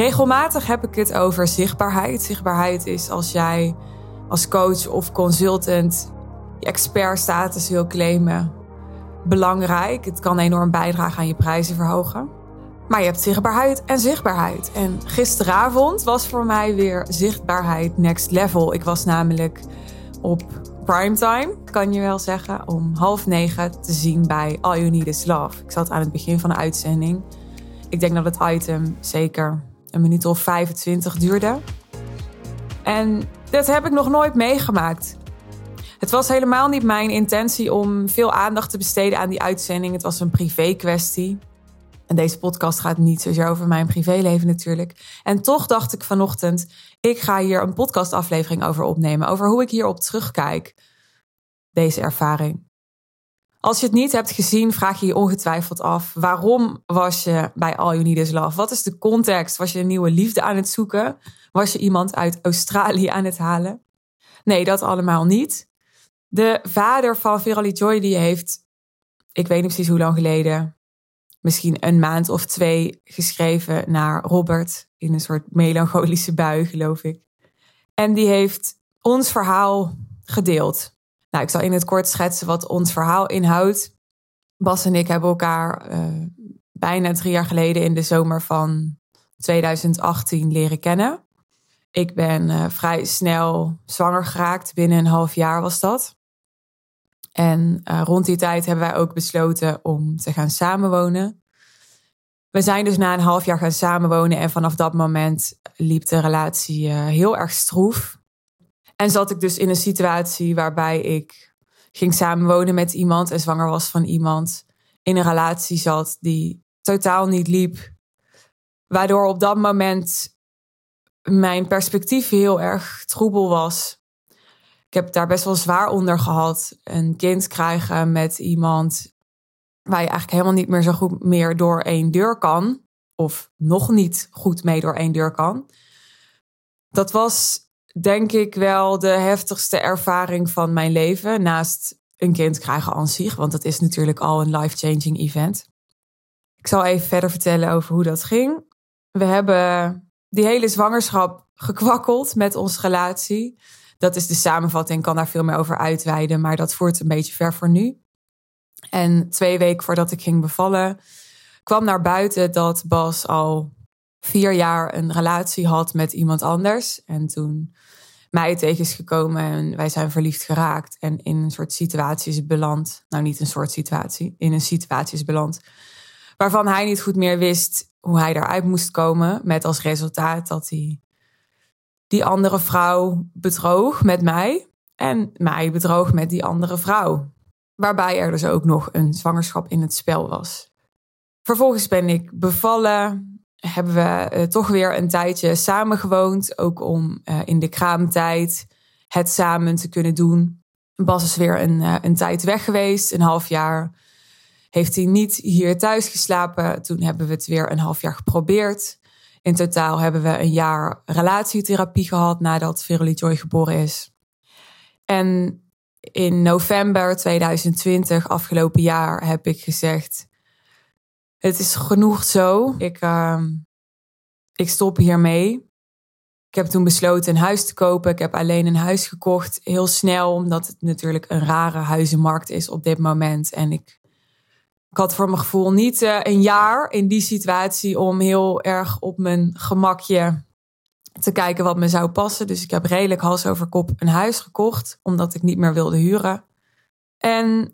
Regelmatig heb ik het over zichtbaarheid. Zichtbaarheid is als jij als coach of consultant je expertstatus wil claimen. Belangrijk. Het kan enorm bijdragen aan je prijzen verhogen. Maar je hebt zichtbaarheid en zichtbaarheid. En gisteravond was voor mij weer zichtbaarheid next level. Ik was namelijk op primetime, kan je wel zeggen, om half negen te zien bij All You Need Is Love. Ik zat aan het begin van de uitzending. Ik denk dat het item zeker een minuut of 25 duurde. En dat heb ik nog nooit meegemaakt. Het was helemaal niet mijn intentie om veel aandacht te besteden aan die uitzending. Het was een privé kwestie. En deze podcast gaat niet zozeer over mijn privéleven natuurlijk. En toch dacht ik vanochtend, ik ga hier een podcastaflevering over opnemen. Over hoe ik hierop terugkijk. Deze ervaring. Als je het niet hebt gezien, vraag je je ongetwijfeld af: waarom was je bij All You Need Is Love? Wat is de context? Was je een nieuwe liefde aan het zoeken? Was je iemand uit Australië aan het halen? Nee, dat allemaal niet. De vader van Verily Joy, die heeft, ik weet niet precies hoe lang geleden, misschien een maand of twee geschreven naar Robert in een soort melancholische bui, geloof ik. En die heeft ons verhaal gedeeld. Nou, ik zal in het kort schetsen wat ons verhaal inhoudt. Bas en ik hebben elkaar uh, bijna drie jaar geleden in de zomer van 2018 leren kennen. Ik ben uh, vrij snel zwanger geraakt, binnen een half jaar was dat. En uh, rond die tijd hebben wij ook besloten om te gaan samenwonen. We zijn dus na een half jaar gaan samenwonen en vanaf dat moment liep de relatie heel erg stroef. En zat ik dus in een situatie waarbij ik ging samenwonen met iemand en zwanger was van iemand. In een relatie zat die totaal niet liep. Waardoor op dat moment mijn perspectief heel erg troebel was. Ik heb daar best wel zwaar onder gehad. Een kind krijgen met iemand waar je eigenlijk helemaal niet meer zo goed meer door één deur kan. Of nog niet goed mee door één deur kan. Dat was denk ik wel de heftigste ervaring van mijn leven. Naast een kind krijgen aan zich, want dat is natuurlijk al een life-changing event. Ik zal even verder vertellen over hoe dat ging. We hebben die hele zwangerschap gekwakkeld met onze relatie. Dat is de samenvatting, ik kan daar veel meer over uitweiden, maar dat voert een beetje ver voor nu. En twee weken voordat ik ging bevallen, kwam naar buiten dat Bas al vier jaar een relatie had met iemand anders. En toen mij tegen is gekomen en wij zijn verliefd geraakt. En in een soort situatie is beland. Nou, niet een soort situatie, in een situatie is beland. Waarvan hij niet goed meer wist hoe hij daaruit moest komen. Met als resultaat dat hij die andere vrouw bedroog met mij. En mij bedroog met die andere vrouw. Waarbij er dus ook nog een zwangerschap in het spel was. Vervolgens ben ik bevallen. Hebben we uh, toch weer een tijdje samen gewoond. Ook om uh, in de kraamtijd het samen te kunnen doen. Bas is weer een, uh, een tijd weg geweest, een half jaar. Heeft hij niet hier thuis geslapen. Toen hebben we het weer een half jaar geprobeerd. In totaal hebben we een jaar relatietherapie gehad nadat Verily Joy geboren is. En in november 2020, afgelopen jaar, heb ik gezegd: Het is genoeg zo. Ik, uh, ik stop hiermee. Ik heb toen besloten een huis te kopen. Ik heb alleen een huis gekocht, heel snel, omdat het natuurlijk een rare huizenmarkt is op dit moment. En ik, ik had voor mijn gevoel niet uh, een jaar in die situatie om heel erg op mijn gemakje te kijken wat me zou passen. Dus ik heb redelijk hals over kop een huis gekocht, omdat ik niet meer wilde huren. En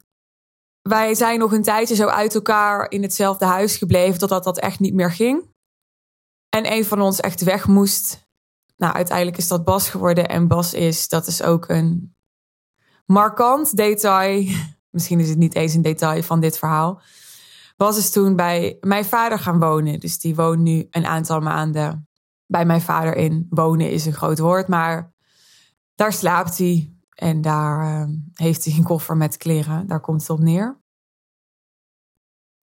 wij zijn nog een tijdje zo uit elkaar in hetzelfde huis gebleven, totdat dat echt niet meer ging. En een van ons echt weg moest. Nou, uiteindelijk is dat Bas geworden. En Bas is, dat is ook een markant detail. Misschien is het niet eens een detail van dit verhaal. Bas is toen bij mijn vader gaan wonen. Dus die woont nu een aantal maanden bij mijn vader in. Wonen is een groot woord, maar daar slaapt hij. En daar uh, heeft hij een koffer met kleren. Daar komt het op neer.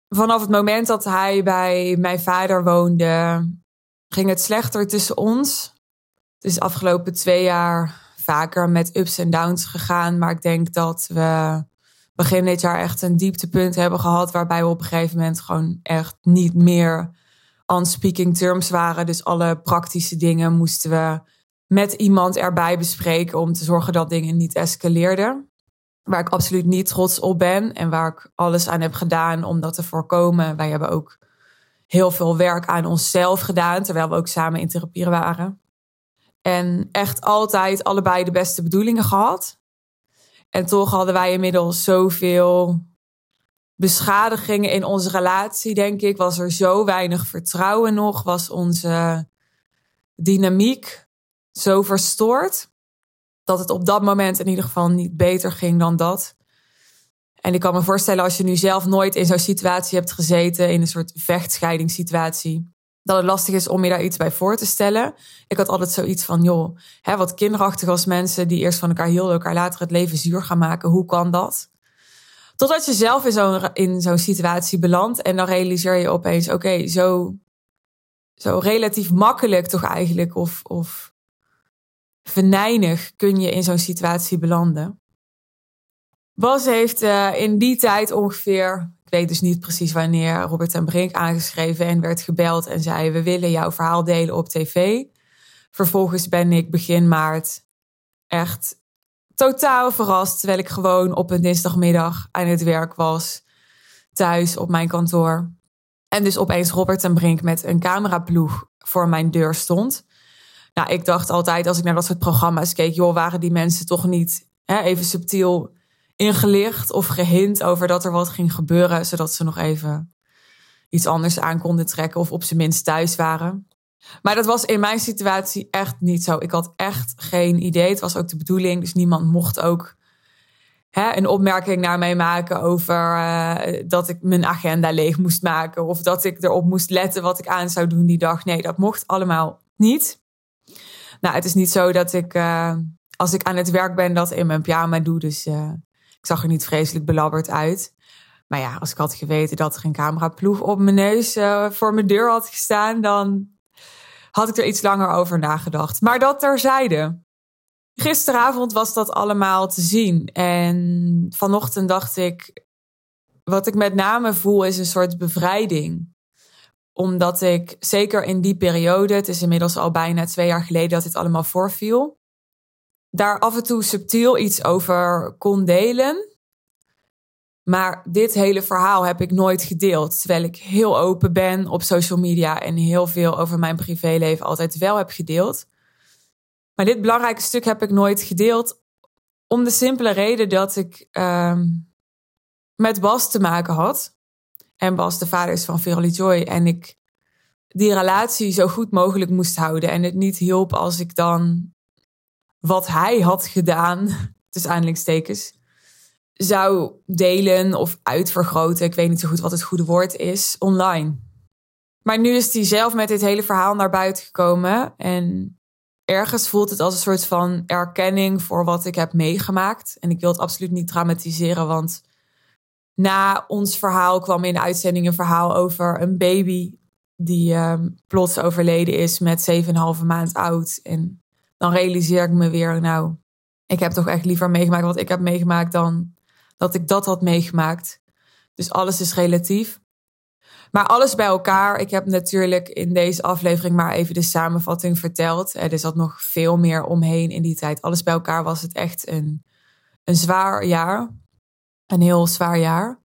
Vanaf het moment dat hij bij mijn vader woonde, ging het slechter tussen ons. Het is de afgelopen twee jaar vaker met ups en downs gegaan. Maar ik denk dat we begin dit jaar echt een dieptepunt hebben gehad. Waarbij we op een gegeven moment gewoon echt niet meer on speaking terms waren. Dus alle praktische dingen moesten we met iemand erbij bespreken om te zorgen dat dingen niet escaleerden. Waar ik absoluut niet trots op ben en waar ik alles aan heb gedaan om dat te voorkomen. Wij hebben ook heel veel werk aan onszelf gedaan, terwijl we ook samen in therapie waren. En echt altijd allebei de beste bedoelingen gehad. En toch hadden wij inmiddels zoveel beschadigingen in onze relatie, denk ik. Was er zo weinig vertrouwen nog, was onze dynamiek zo verstoord. Dat het op dat moment in ieder geval niet beter ging dan dat. En ik kan me voorstellen als je nu zelf nooit in zo'n situatie hebt gezeten, in een soort vechtscheidingssituatie, dat het lastig is om je daar iets bij voor te stellen. Ik had altijd zoiets van, joh, hè, wat kinderachtig als mensen die eerst van elkaar hielden, elkaar later het leven zuur gaan maken. Hoe kan dat? Totdat je zelf in zo'n, in zo'n situatie belandt en dan realiseer je opeens, oké, zo, zo relatief makkelijk toch eigenlijk, of, of venijnig kun je in zo'n situatie belanden. Bas heeft uh, in die tijd ongeveer, ik weet dus niet precies wanneer, Robert en Brink aangeschreven en werd gebeld en zei: We willen jouw verhaal delen op tv. Vervolgens ben ik begin maart echt totaal verrast, terwijl ik gewoon op een dinsdagmiddag aan het werk was, thuis op mijn kantoor. En dus opeens Robert en Brink met een cameraploeg voor mijn deur stond. Nou, ik dacht altijd als ik naar dat soort programma's keek, joh, waren die mensen toch niet hè, even subtiel ingelicht of gehint over dat er wat ging gebeuren, zodat ze nog even iets anders aan konden trekken of op zijn minst thuis waren. Maar dat was in mijn situatie echt niet zo. Ik had echt geen idee. Het was ook de bedoeling, dus niemand mocht ook hè, een opmerking naar mij maken over uh, dat ik mijn agenda leeg moest maken of dat ik erop moest letten wat ik aan zou doen die dag. Nee, dat mocht allemaal niet. Nou, het is niet zo dat ik uh, als ik aan het werk ben dat in mijn pyjama doe. Dus uh, ik zag er niet vreselijk belabberd uit. Maar ja, als ik had geweten dat er een cameraploeg op mijn neus uh, voor mijn deur had gestaan, dan had ik er iets langer over nagedacht. Maar dat terzijde. Gisteravond was dat allemaal te zien. En vanochtend dacht ik, wat ik met name voel is een soort bevrijding. Omdat ik zeker in die periode, het is inmiddels al bijna twee jaar geleden dat dit allemaal voorviel daar af en toe subtiel iets over kon delen. Maar dit hele verhaal heb ik nooit gedeeld. Terwijl ik heel open ben op social media en heel veel over mijn privéleven altijd wel heb gedeeld. Maar dit belangrijke stuk heb ik nooit gedeeld. Om de simpele reden dat ik uh, met Bas te maken had. En Bas de vader is van Verily Joy. En ik die relatie zo goed mogelijk moest houden. En het niet hielp als ik dan wat hij had gedaan, dus aanhalingstekens, zou delen of uitvergroten. Ik weet niet zo goed wat het goede woord is, online. Maar nu is hij zelf met dit hele verhaal naar buiten gekomen. En ergens voelt het als een soort van erkenning voor wat ik heb meegemaakt. En ik wil het absoluut niet dramatiseren, want na ons verhaal kwam in de uitzending een verhaal over een baby die um, plots overleden is met 7,5 maand oud. En dan realiseer ik me weer, nou, ik heb toch echt liever meegemaakt wat ik heb meegemaakt dan dat ik dat had meegemaakt. Dus alles is relatief. Maar alles bij elkaar. Ik heb natuurlijk in deze aflevering maar even de samenvatting verteld. Er zat nog veel meer omheen in die tijd. Alles bij elkaar was het echt een, een zwaar jaar. Een heel zwaar jaar.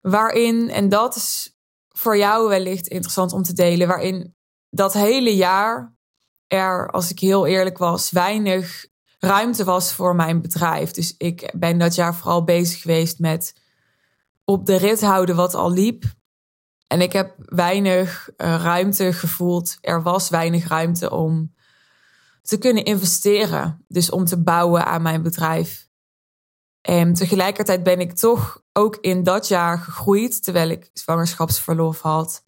Waarin, en dat is voor jou wellicht interessant om te delen, waarin dat hele jaar er, als ik heel eerlijk was, weinig ruimte was voor mijn bedrijf. Dus ik ben dat jaar vooral bezig geweest met op de rit houden wat al liep. En ik heb weinig uh, ruimte gevoeld. Er was weinig ruimte om te kunnen investeren. Dus om te bouwen aan mijn bedrijf. En tegelijkertijd ben ik toch ook in dat jaar gegroeid. Terwijl ik zwangerschapsverlof had.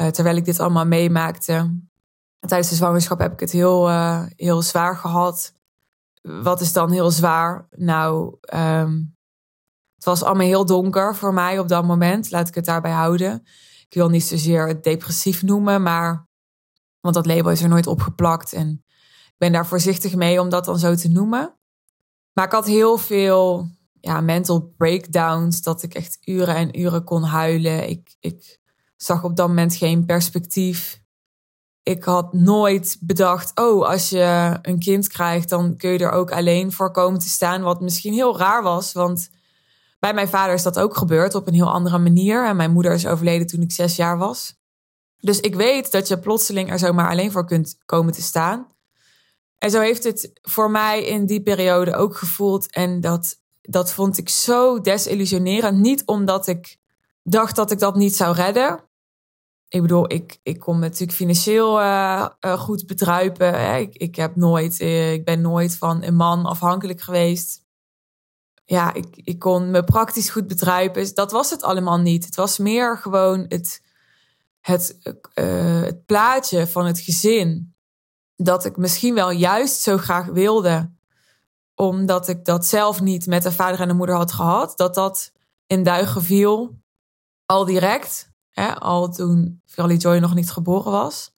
Uh, terwijl ik dit allemaal meemaakte tijdens de zwangerschap heb ik het heel, uh, heel zwaar gehad. Wat is dan heel zwaar? Nou, um, het was allemaal heel donker voor mij op dat moment. Laat ik het daarbij houden. Ik wil niet zozeer het depressief noemen, maar. Want dat label is er nooit opgeplakt. En ik ben daar voorzichtig mee om dat dan zo te noemen. Maar ik had heel veel ja, mental breakdowns. Dat ik echt uren en uren kon huilen. Ik, ik zag op dat moment geen perspectief. Ik had nooit bedacht, oh, als je een kind krijgt, dan kun je er ook alleen voor komen te staan. Wat misschien heel raar was, want bij mijn vader is dat ook gebeurd op een heel andere manier. En mijn moeder is overleden toen ik zes jaar was. Dus ik weet dat je plotseling er zomaar alleen voor kunt komen te staan. En zo heeft het voor mij in die periode ook gevoeld. En dat, dat vond ik zo desillusionerend. Niet omdat ik dacht dat ik dat niet zou redden. Ik bedoel, ik, ik kon natuurlijk financieel uh, uh, goed bedruipen. Ik, ik, heb nooit, uh, ik ben nooit van een man afhankelijk geweest. Ja, ik, ik kon me praktisch goed bedruipen. Dus dat was het allemaal niet. Het was meer gewoon het, het, het plaatje van het gezin. Dat ik misschien wel juist zo graag wilde. Omdat ik dat zelf niet met de vader en de moeder had gehad. Dat dat in duigen viel al direct, hè, al toen Verly Joy nog niet geboren was.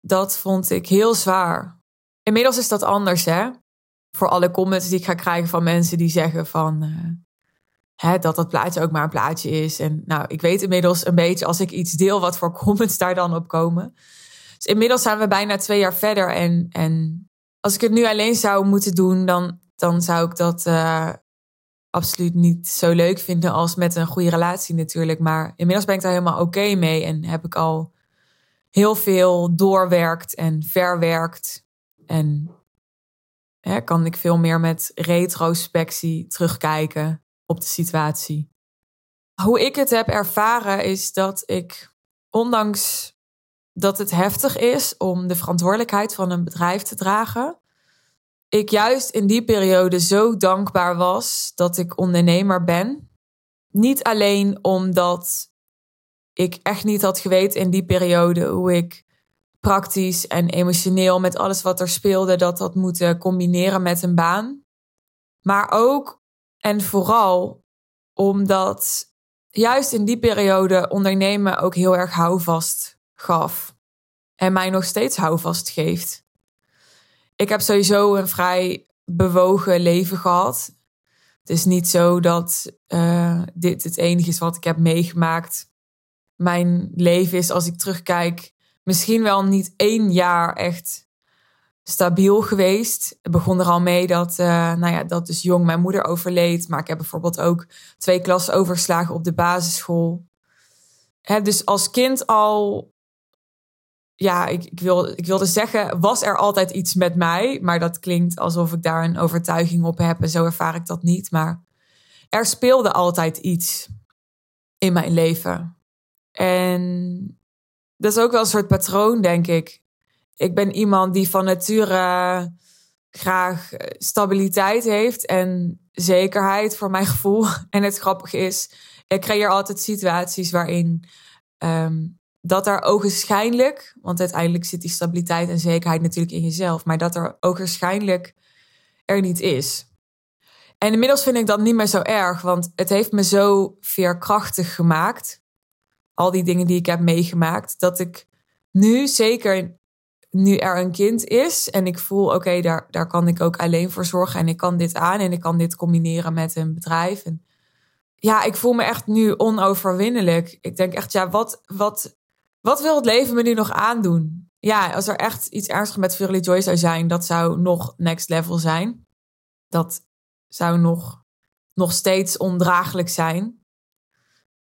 Dat vond ik heel zwaar. Inmiddels is dat anders, hè? Voor alle comments die ik ga krijgen van mensen die zeggen van... Uh, hè, dat dat plaatje ook maar een plaatje is. En nou, ik weet inmiddels een beetje als ik iets deel... wat voor comments daar dan op komen. Inmiddels zijn we bijna twee jaar verder. En, en als ik het nu alleen zou moeten doen... dan, dan zou ik dat uh, absoluut niet zo leuk vinden als met een goede relatie natuurlijk. Maar inmiddels ben ik daar helemaal oké mee en heb ik al heel veel doorwerkt en verwerkt. En hè, kan ik veel meer met retrospectie terugkijken op de situatie. Hoe ik het heb ervaren is dat ik, ondanks dat het heftig is om de verantwoordelijkheid van een bedrijf te dragen, ik juist in die periode zo dankbaar was dat ik ondernemer ben. Niet alleen omdat ik echt niet had geweten in die periode hoe ik praktisch en emotioneel met alles wat er speelde, dat had moeten combineren met een baan. Maar ook en vooral omdat juist in die periode ondernemen ook heel erg houvast gaf. En mij nog steeds houvast geeft ik heb sowieso een vrij bewogen leven gehad. Het is niet zo dat uh, dit het enige is wat ik heb meegemaakt. Mijn leven is, als ik terugkijk, misschien wel niet één jaar echt stabiel geweest. Het begon er al mee dat, uh, nou ja, dat dus jong mijn moeder overleed. Maar ik heb bijvoorbeeld ook twee klassen overgeslagen op de basisschool. Heb dus als kind al ja, ik, ik, wil, ik wilde zeggen, was er altijd iets met mij? Maar dat klinkt alsof ik daar een overtuiging op heb en zo ervaar ik dat niet. Maar er speelde altijd iets in mijn leven. En dat is ook wel een soort patroon, denk ik. Ik ben iemand die van nature graag stabiliteit heeft en zekerheid voor mijn gevoel. En het grappige is, ik creëer altijd situaties waarin um, dat er ogenschijnlijk, want uiteindelijk zit die stabiliteit en zekerheid natuurlijk in jezelf, maar dat er ogenschijnlijk er niet is. En inmiddels vind ik dat niet meer zo erg, want het heeft me zo veerkrachtig gemaakt, al die dingen die ik heb meegemaakt, dat ik nu zeker nu er een kind is en ik voel, oké, daar, daar kan ik ook alleen voor zorgen en ik kan dit aan en ik kan dit combineren met een bedrijf. En ja, ik voel me echt nu onoverwinnelijk. Ik denk echt, ja, wat, wat wat wil het leven me nu nog aandoen? Ja, als er echt iets ernstigs met Verily Joy zou zijn, dat zou nog next level zijn. Dat zou nog, nog steeds ondraaglijk zijn.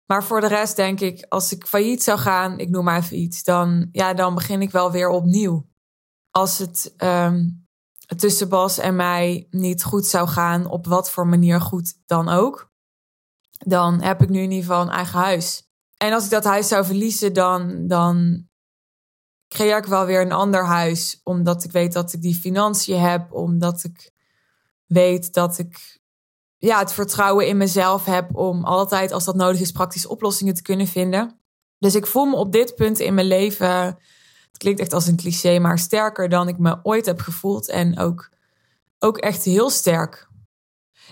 Maar voor de rest denk ik, als ik failliet zou gaan, ik noem maar even iets, dan, ja, dan begin ik wel weer opnieuw. Als het um, tussen Bas en mij niet goed zou gaan, op wat voor manier goed dan ook, dan heb ik nu in ieder geval een eigen huis. En als ik dat huis zou verliezen, dan, dan creëer ik wel weer een ander huis. Omdat ik weet dat ik die financiën heb. Omdat ik weet dat ik ja, het vertrouwen in mezelf heb om altijd, als dat nodig is, praktische oplossingen te kunnen vinden. Dus ik voel me op dit punt in mijn leven, het klinkt echt als een cliché, maar sterker dan ik me ooit heb gevoeld. En ook, ook echt heel sterk.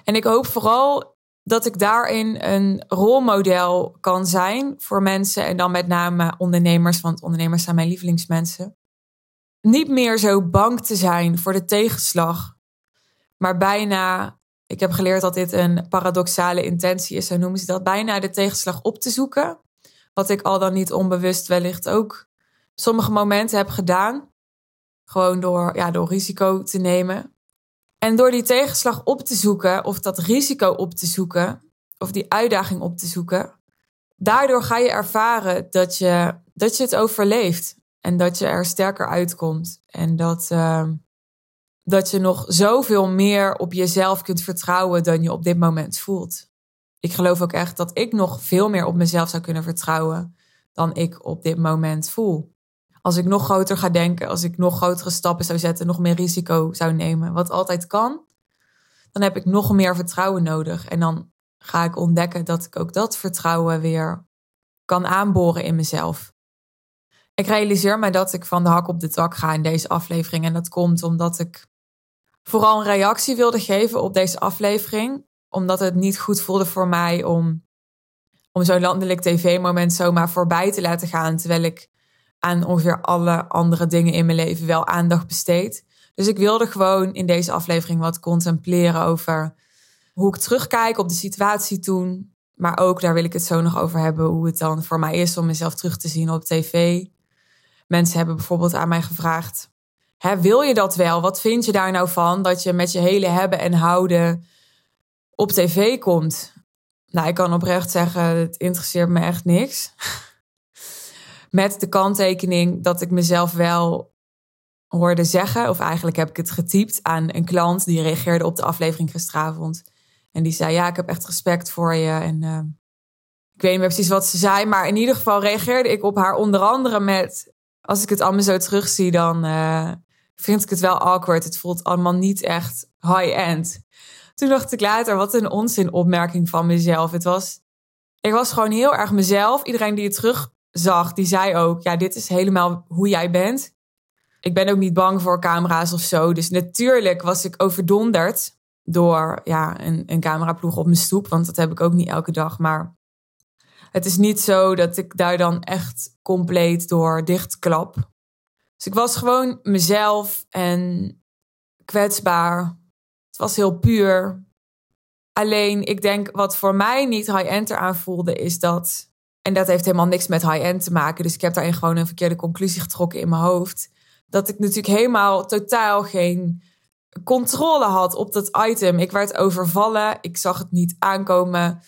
En ik hoop vooral dat ik daarin een rolmodel kan zijn voor mensen en dan met name ondernemers, want ondernemers zijn mijn lievelingsmensen. Niet meer zo bang te zijn voor de tegenslag, maar bijna, ik heb geleerd dat dit een paradoxale intentie is, zo noemen ze dat, bijna de tegenslag op te zoeken, Wat ik al dan niet onbewust wellicht ook sommige momenten heb gedaan. Gewoon door, ja, door risico te nemen. En door die tegenslag op te zoeken, of dat risico op te zoeken, of die uitdaging op te zoeken, daardoor ga je ervaren dat je, dat je het overleeft. En dat je er sterker uitkomt. En dat, uh, dat je nog zoveel meer op jezelf kunt vertrouwen dan je op dit moment voelt. Ik geloof ook echt dat ik nog veel meer op mezelf zou kunnen vertrouwen dan ik op dit moment voel. Als ik nog groter ga denken, als ik nog grotere stappen zou zetten, nog meer risico zou nemen, wat altijd kan, dan heb ik nog meer vertrouwen nodig. En dan ga ik ontdekken dat ik ook dat vertrouwen weer kan aanboren in mezelf. Ik realiseer me dat ik van de hak op de tak ga in deze aflevering. En dat komt omdat ik vooral een reactie wilde geven op deze aflevering. Omdat het niet goed voelde voor mij om, om zo'n landelijk tv-moment zomaar voorbij te laten gaan. Terwijl ik aan ongeveer alle andere dingen in mijn leven wel aandacht besteed. Dus ik wilde gewoon in deze aflevering wat contempleren over hoe ik terugkijk op de situatie toen. Maar ook, daar wil ik het zo nog over hebben, hoe het dan voor mij is om mezelf terug te zien op tv. Mensen hebben bijvoorbeeld aan mij gevraagd: Hè, wil je dat wel? Wat vind je daar nou van dat je met je hele hebben en houden op tv komt? Nou, ik kan oprecht zeggen: het interesseert me echt niks. Met de kanttekening dat ik mezelf wel hoorde zeggen, of eigenlijk heb ik het getypt aan een klant die reageerde op de aflevering gisteravond. En die zei: Ja, ik heb echt respect voor je. En uh, ik weet niet meer precies wat ze zei, maar in ieder geval reageerde ik op haar onder andere met: Als ik het allemaal zo terugzie, dan uh, vind ik het wel awkward. Het voelt allemaal niet echt high-end. Toen dacht ik later: Wat een onzin opmerking van mezelf. Het was, ik was gewoon heel erg mezelf. Iedereen die het terugzag, die zei ook: Ja, dit is helemaal hoe jij bent. Ik ben ook niet bang voor camera's of zo. Dus natuurlijk was ik overdonderd door ja, een, een cameraploeg op mijn stoep. Want dat heb ik ook niet elke dag. Maar het is niet zo dat ik daar dan echt compleet door dichtklap. Dus ik was gewoon mezelf en kwetsbaar. Het was heel puur. Alleen, ik denk wat voor mij niet high-end eraan voelde, is dat. En dat heeft helemaal niks met high-end te maken. Dus ik heb daarin gewoon een verkeerde conclusie getrokken in mijn hoofd. Dat ik natuurlijk helemaal totaal geen controle had op dat item. Ik werd overvallen. Ik zag het niet aankomen.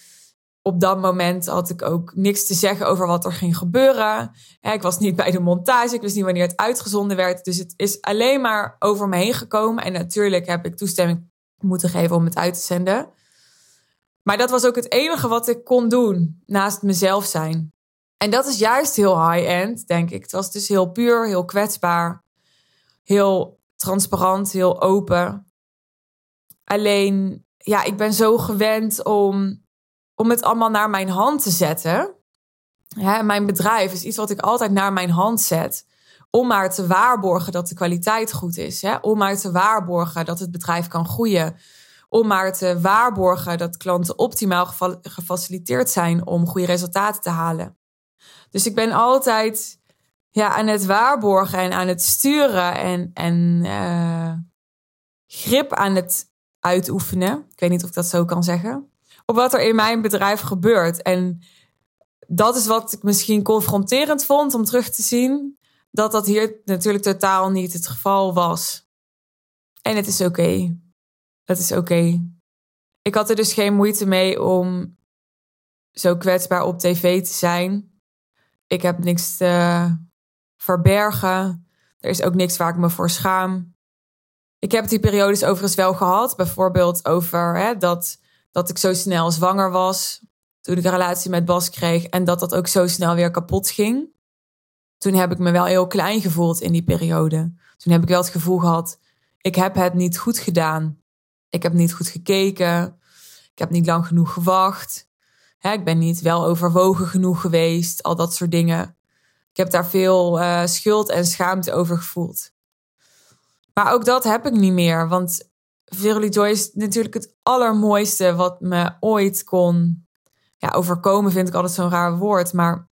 Op dat moment had ik ook niks te zeggen over wat er ging gebeuren. Ik was niet bij de montage. Ik wist niet wanneer het uitgezonden werd. Dus het is alleen maar over me heen gekomen. En natuurlijk heb ik toestemming moeten geven om het uit te zenden. Maar dat was ook het enige wat ik kon doen naast mezelf zijn. En dat is juist heel high-end, denk ik. Het was dus heel puur, heel kwetsbaar, heel transparant, heel open. Alleen, ja, ik ben zo gewend om, om het allemaal naar mijn hand te zetten. Mijn bedrijf is iets wat ik altijd naar mijn hand zet. Om maar te waarborgen dat de kwaliteit goed is. Hè? Om maar te waarborgen dat het bedrijf kan groeien. Om maar te waarborgen dat klanten optimaal gefaciliteerd zijn om goede resultaten te halen. Dus ik ben altijd ja, aan het waarborgen en aan het sturen en, en uh, grip aan het uitoefenen. Ik weet niet of ik dat zo kan zeggen. Op wat er in mijn bedrijf gebeurt. En dat is wat ik misschien confronterend vond om terug te zien. Dat dat hier natuurlijk totaal niet het geval was. En het is oké. Het is oké. Ik had er dus geen moeite mee om zo kwetsbaar op tv te zijn. Ik heb niks te verbergen. Er is ook niks waar ik me voor schaam. Ik heb die periodes overigens wel gehad. Bijvoorbeeld over hè, dat, dat ik zo snel zwanger was. Toen ik een relatie met Bas kreeg. En dat dat ook zo snel weer kapot ging. Toen heb ik me wel heel klein gevoeld in die periode. Toen heb ik wel het gevoel gehad. Ik heb het niet goed gedaan. Ik heb niet goed gekeken. Ik heb niet lang genoeg gewacht. Hè, ik ben niet wel overwogen genoeg geweest. Al dat soort dingen. Ik heb daar veel uh, schuld en schaamte over gevoeld. Maar ook dat heb ik niet meer. Want Verily Joy is natuurlijk het allermooiste wat me ooit kon ja, overkomen. Vind ik altijd zo'n raar woord. Maar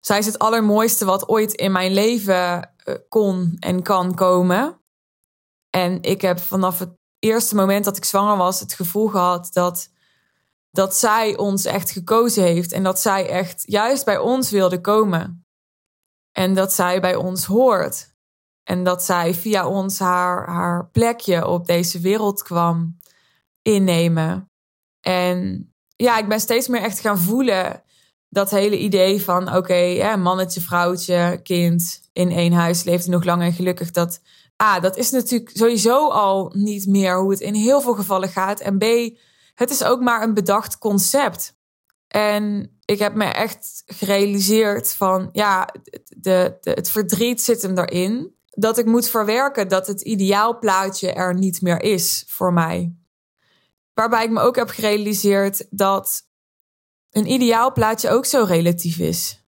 zij is het allermooiste wat ooit in mijn leven eh, kon en kan komen. En ik heb vanaf het eerste moment dat ik zwanger was het gevoel gehad dat dat zij ons echt gekozen heeft en dat zij echt juist bij ons wilde komen. En dat zij bij ons hoort. En dat zij via ons haar, haar plekje op deze wereld kwam innemen. En ja, ik ben steeds meer echt gaan voelen dat hele idee van oké, mannetje, vrouwtje, kind in één huis leeft nog lang en gelukkig. Dat A, dat is natuurlijk sowieso al niet meer hoe het in heel veel gevallen gaat. En B, het is ook maar een bedacht concept. En ik heb me echt gerealiseerd van ja, de, de, het verdriet zit hem erin. Dat ik moet verwerken dat het ideaalplaatje er niet meer is voor mij. Waarbij ik me ook heb gerealiseerd dat een ideaalplaatje ook zo relatief is.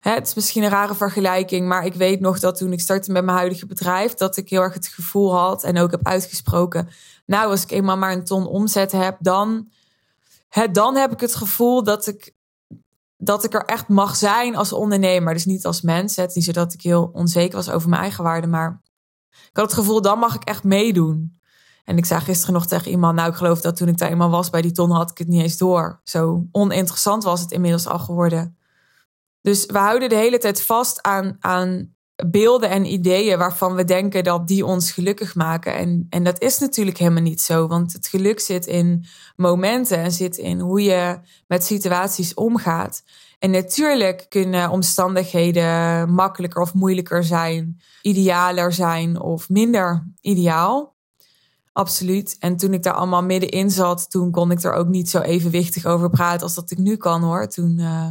Het is misschien een rare vergelijking, maar ik weet nog dat toen ik startte met mijn huidige bedrijf, dat ik heel erg het gevoel had en ook heb uitgesproken. Nou, als ik eenmaal maar een ton omzet heb, dan, dan heb ik het gevoel dat ik, dat ik er echt mag zijn als ondernemer. Dus niet als mens. Het is niet zo dat ik heel onzeker was over mijn eigen waarde, maar ik had het gevoel, dan mag ik echt meedoen. En ik zei gisteren nog tegen iemand, nou ik geloof dat toen ik daar eenmaal was bij die ton had ik het niet eens door. Zo oninteressant was het inmiddels al geworden. Dus we houden de hele tijd vast aan, aan beelden en ideeën waarvan we denken dat die ons gelukkig maken. En, en dat is natuurlijk helemaal niet zo, want het geluk zit in momenten en zit in hoe je met situaties omgaat. En natuurlijk kunnen omstandigheden makkelijker of moeilijker zijn, idealer zijn of minder ideaal. Absoluut. En toen ik daar allemaal middenin zat, toen kon ik er ook niet zo evenwichtig over praten als dat ik nu kan hoor. Toen uh,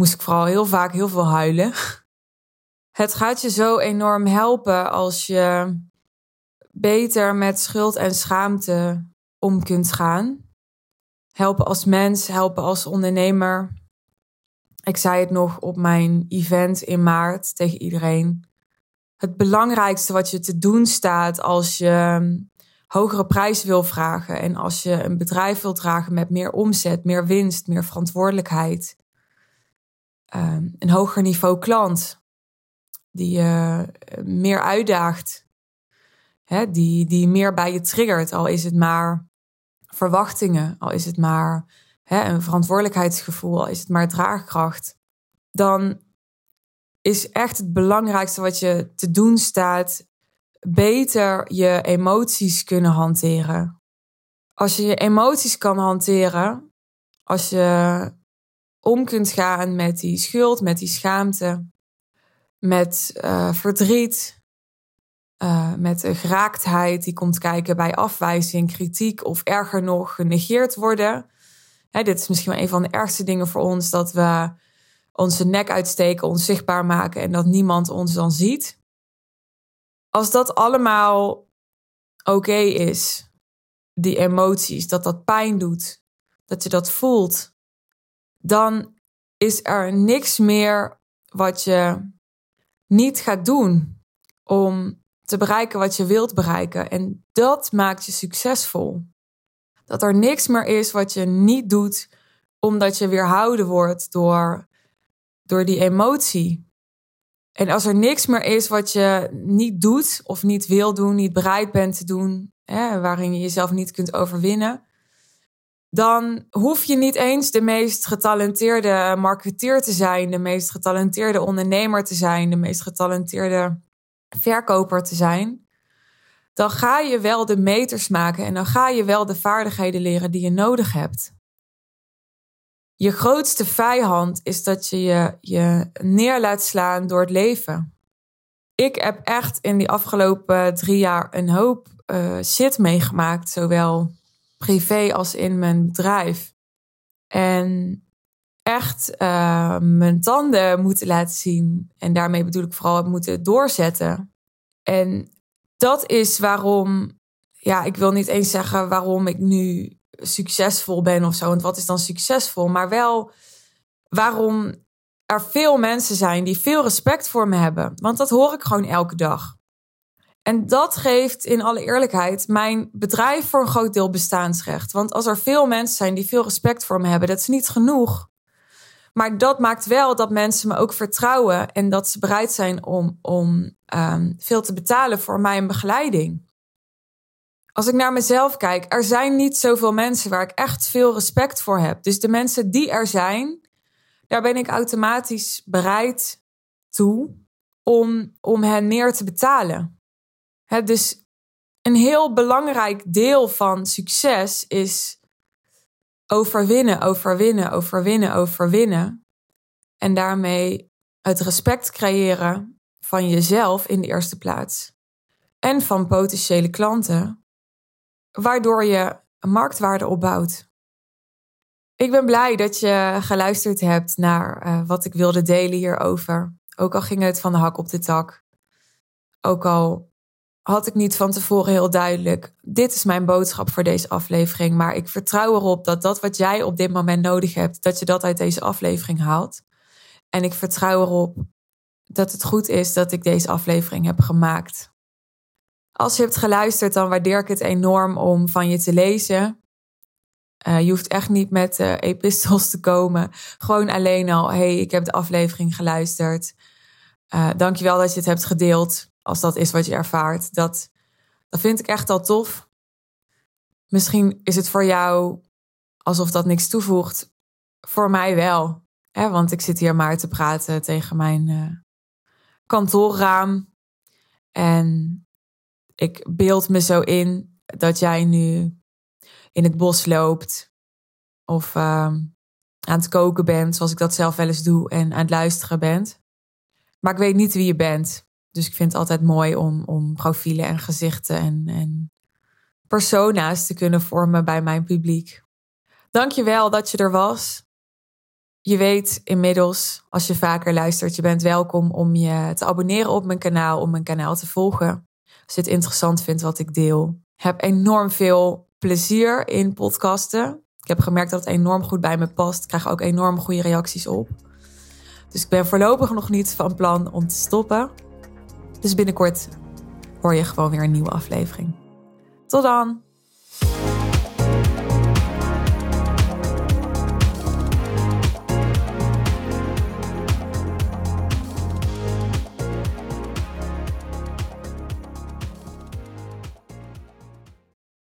moest ik vooral heel vaak heel veel huilen. Het gaat je zo enorm helpen als je beter met schuld en schaamte om kunt gaan. Helpen als mens, helpen als ondernemer. Ik zei het nog op mijn event in maart tegen iedereen. Het belangrijkste wat je te doen staat als je hogere prijs wil vragen en als je een bedrijf wilt dragen met meer omzet, meer winst, meer verantwoordelijkheid, ehm, een hoger niveau klant die je meer uitdaagt, hè, die, die meer bij je triggert, al is het maar verwachtingen, al is het maar hè, een verantwoordelijkheidsgevoel, al is het maar draagkracht, dan is echt het belangrijkste wat je te doen staat beter je emoties kunnen hanteren. Als je je emoties kan hanteren, als je om kunt gaan met die schuld, met die schaamte, met uh, verdriet, uh, met de geraaktheid die komt kijken bij afwijzing, kritiek of erger nog genegeerd worden. Hè, dit is misschien wel een van de ergste dingen voor ons, dat we onze nek uitsteken, onzichtbaar maken en dat niemand ons dan ziet als dat allemaal oké is, die emoties, dat dat pijn doet, dat je dat voelt, dan is er niks meer wat je niet gaat doen om te bereiken wat je wilt bereiken. En dat maakt je succesvol. Dat er niks meer is wat je niet doet omdat je weerhouden wordt door, door die emotie. En als er niks meer is wat je niet doet of niet wil doen, niet bereid bent te doen, hè, waarin je jezelf niet kunt overwinnen, dan hoef je niet eens de meest getalenteerde marketeer te zijn, de meest getalenteerde ondernemer te zijn, de meest getalenteerde verkoper te zijn. Dan ga je wel de meters maken en dan ga je wel de vaardigheden leren die je nodig hebt. Je grootste vijand is dat je, je je neer laat slaan door het leven. Ik heb echt in die afgelopen drie jaar een hoop uh, shit meegemaakt, zowel privé als in mijn bedrijf. En echt uh, mijn tanden moeten laten zien. En daarmee bedoel ik vooral moeten doorzetten. En dat is waarom, ja, ik wil niet eens zeggen waarom ik nu succesvol ben of zo. Want wat is dan succesvol? Maar wel waarom er veel mensen zijn die veel respect voor me hebben. Want dat hoor ik gewoon elke dag. En dat geeft in alle eerlijkheid mijn bedrijf voor een groot deel bestaansrecht. Want als er veel mensen zijn die veel respect voor me hebben, dat is niet genoeg. Maar dat maakt wel dat mensen me ook vertrouwen en dat ze bereid zijn om, om um, veel te betalen voor mijn begeleiding. als ik naar mezelf kijk, er zijn niet zoveel mensen waar ik echt veel respect voor heb. Dus de mensen die er zijn, daar ben ik automatisch bereid toe om, om hen meer te betalen. Dus een heel belangrijk deel van succes is overwinnen, overwinnen, overwinnen, overwinnen. En daarmee het respect creëren van jezelf in de eerste plaats. En van potentiële klanten, waardoor je marktwaarde opbouwt. Ik ben blij dat je geluisterd hebt naar uh, wat ik wilde delen hierover. Ook al ging het van de hak op de tak. Ook al had ik niet van tevoren heel duidelijk: dit is mijn boodschap voor deze aflevering. Maar ik vertrouw erop dat dat wat jij op dit moment nodig hebt, dat je dat uit deze aflevering haalt. En ik vertrouw erop dat het goed is dat ik deze aflevering heb gemaakt. Als je hebt geluisterd, dan waardeer ik het enorm om van je te lezen. Uh, je hoeft echt niet met uh, epistels te komen. Gewoon alleen al, hey, ik heb de aflevering geluisterd. Uh, dankjewel dat je het hebt gedeeld, als dat is wat je ervaart. Dat, dat vind ik echt al tof. Misschien is het voor jou alsof dat niks toevoegt. Voor mij wel. Hè? Want ik zit hier maar te praten tegen mijn kantoorraam. En ik beeld me zo in dat jij nu in het bos loopt of uh, aan het koken bent, zoals ik dat zelf wel eens doe, en aan het luisteren bent. Maar ik weet niet wie je bent. Dus ik vind het altijd mooi om, om profielen en gezichten en, en persona's te kunnen vormen bij mijn publiek. Dank je wel dat je er was. Je weet inmiddels, als je vaker luistert, je bent welkom om je te abonneren op mijn kanaal, om mijn kanaal te volgen. Als je het interessant vindt wat ik deel. Heb enorm veel plezier in podcasten. Ik heb gemerkt dat het enorm goed bij me past. Ik krijg ook enorm goede reacties op. Dus ik ben voorlopig nog niet van plan om te stoppen. Dus binnenkort hoor je gewoon weer een nieuwe aflevering. Tot dan!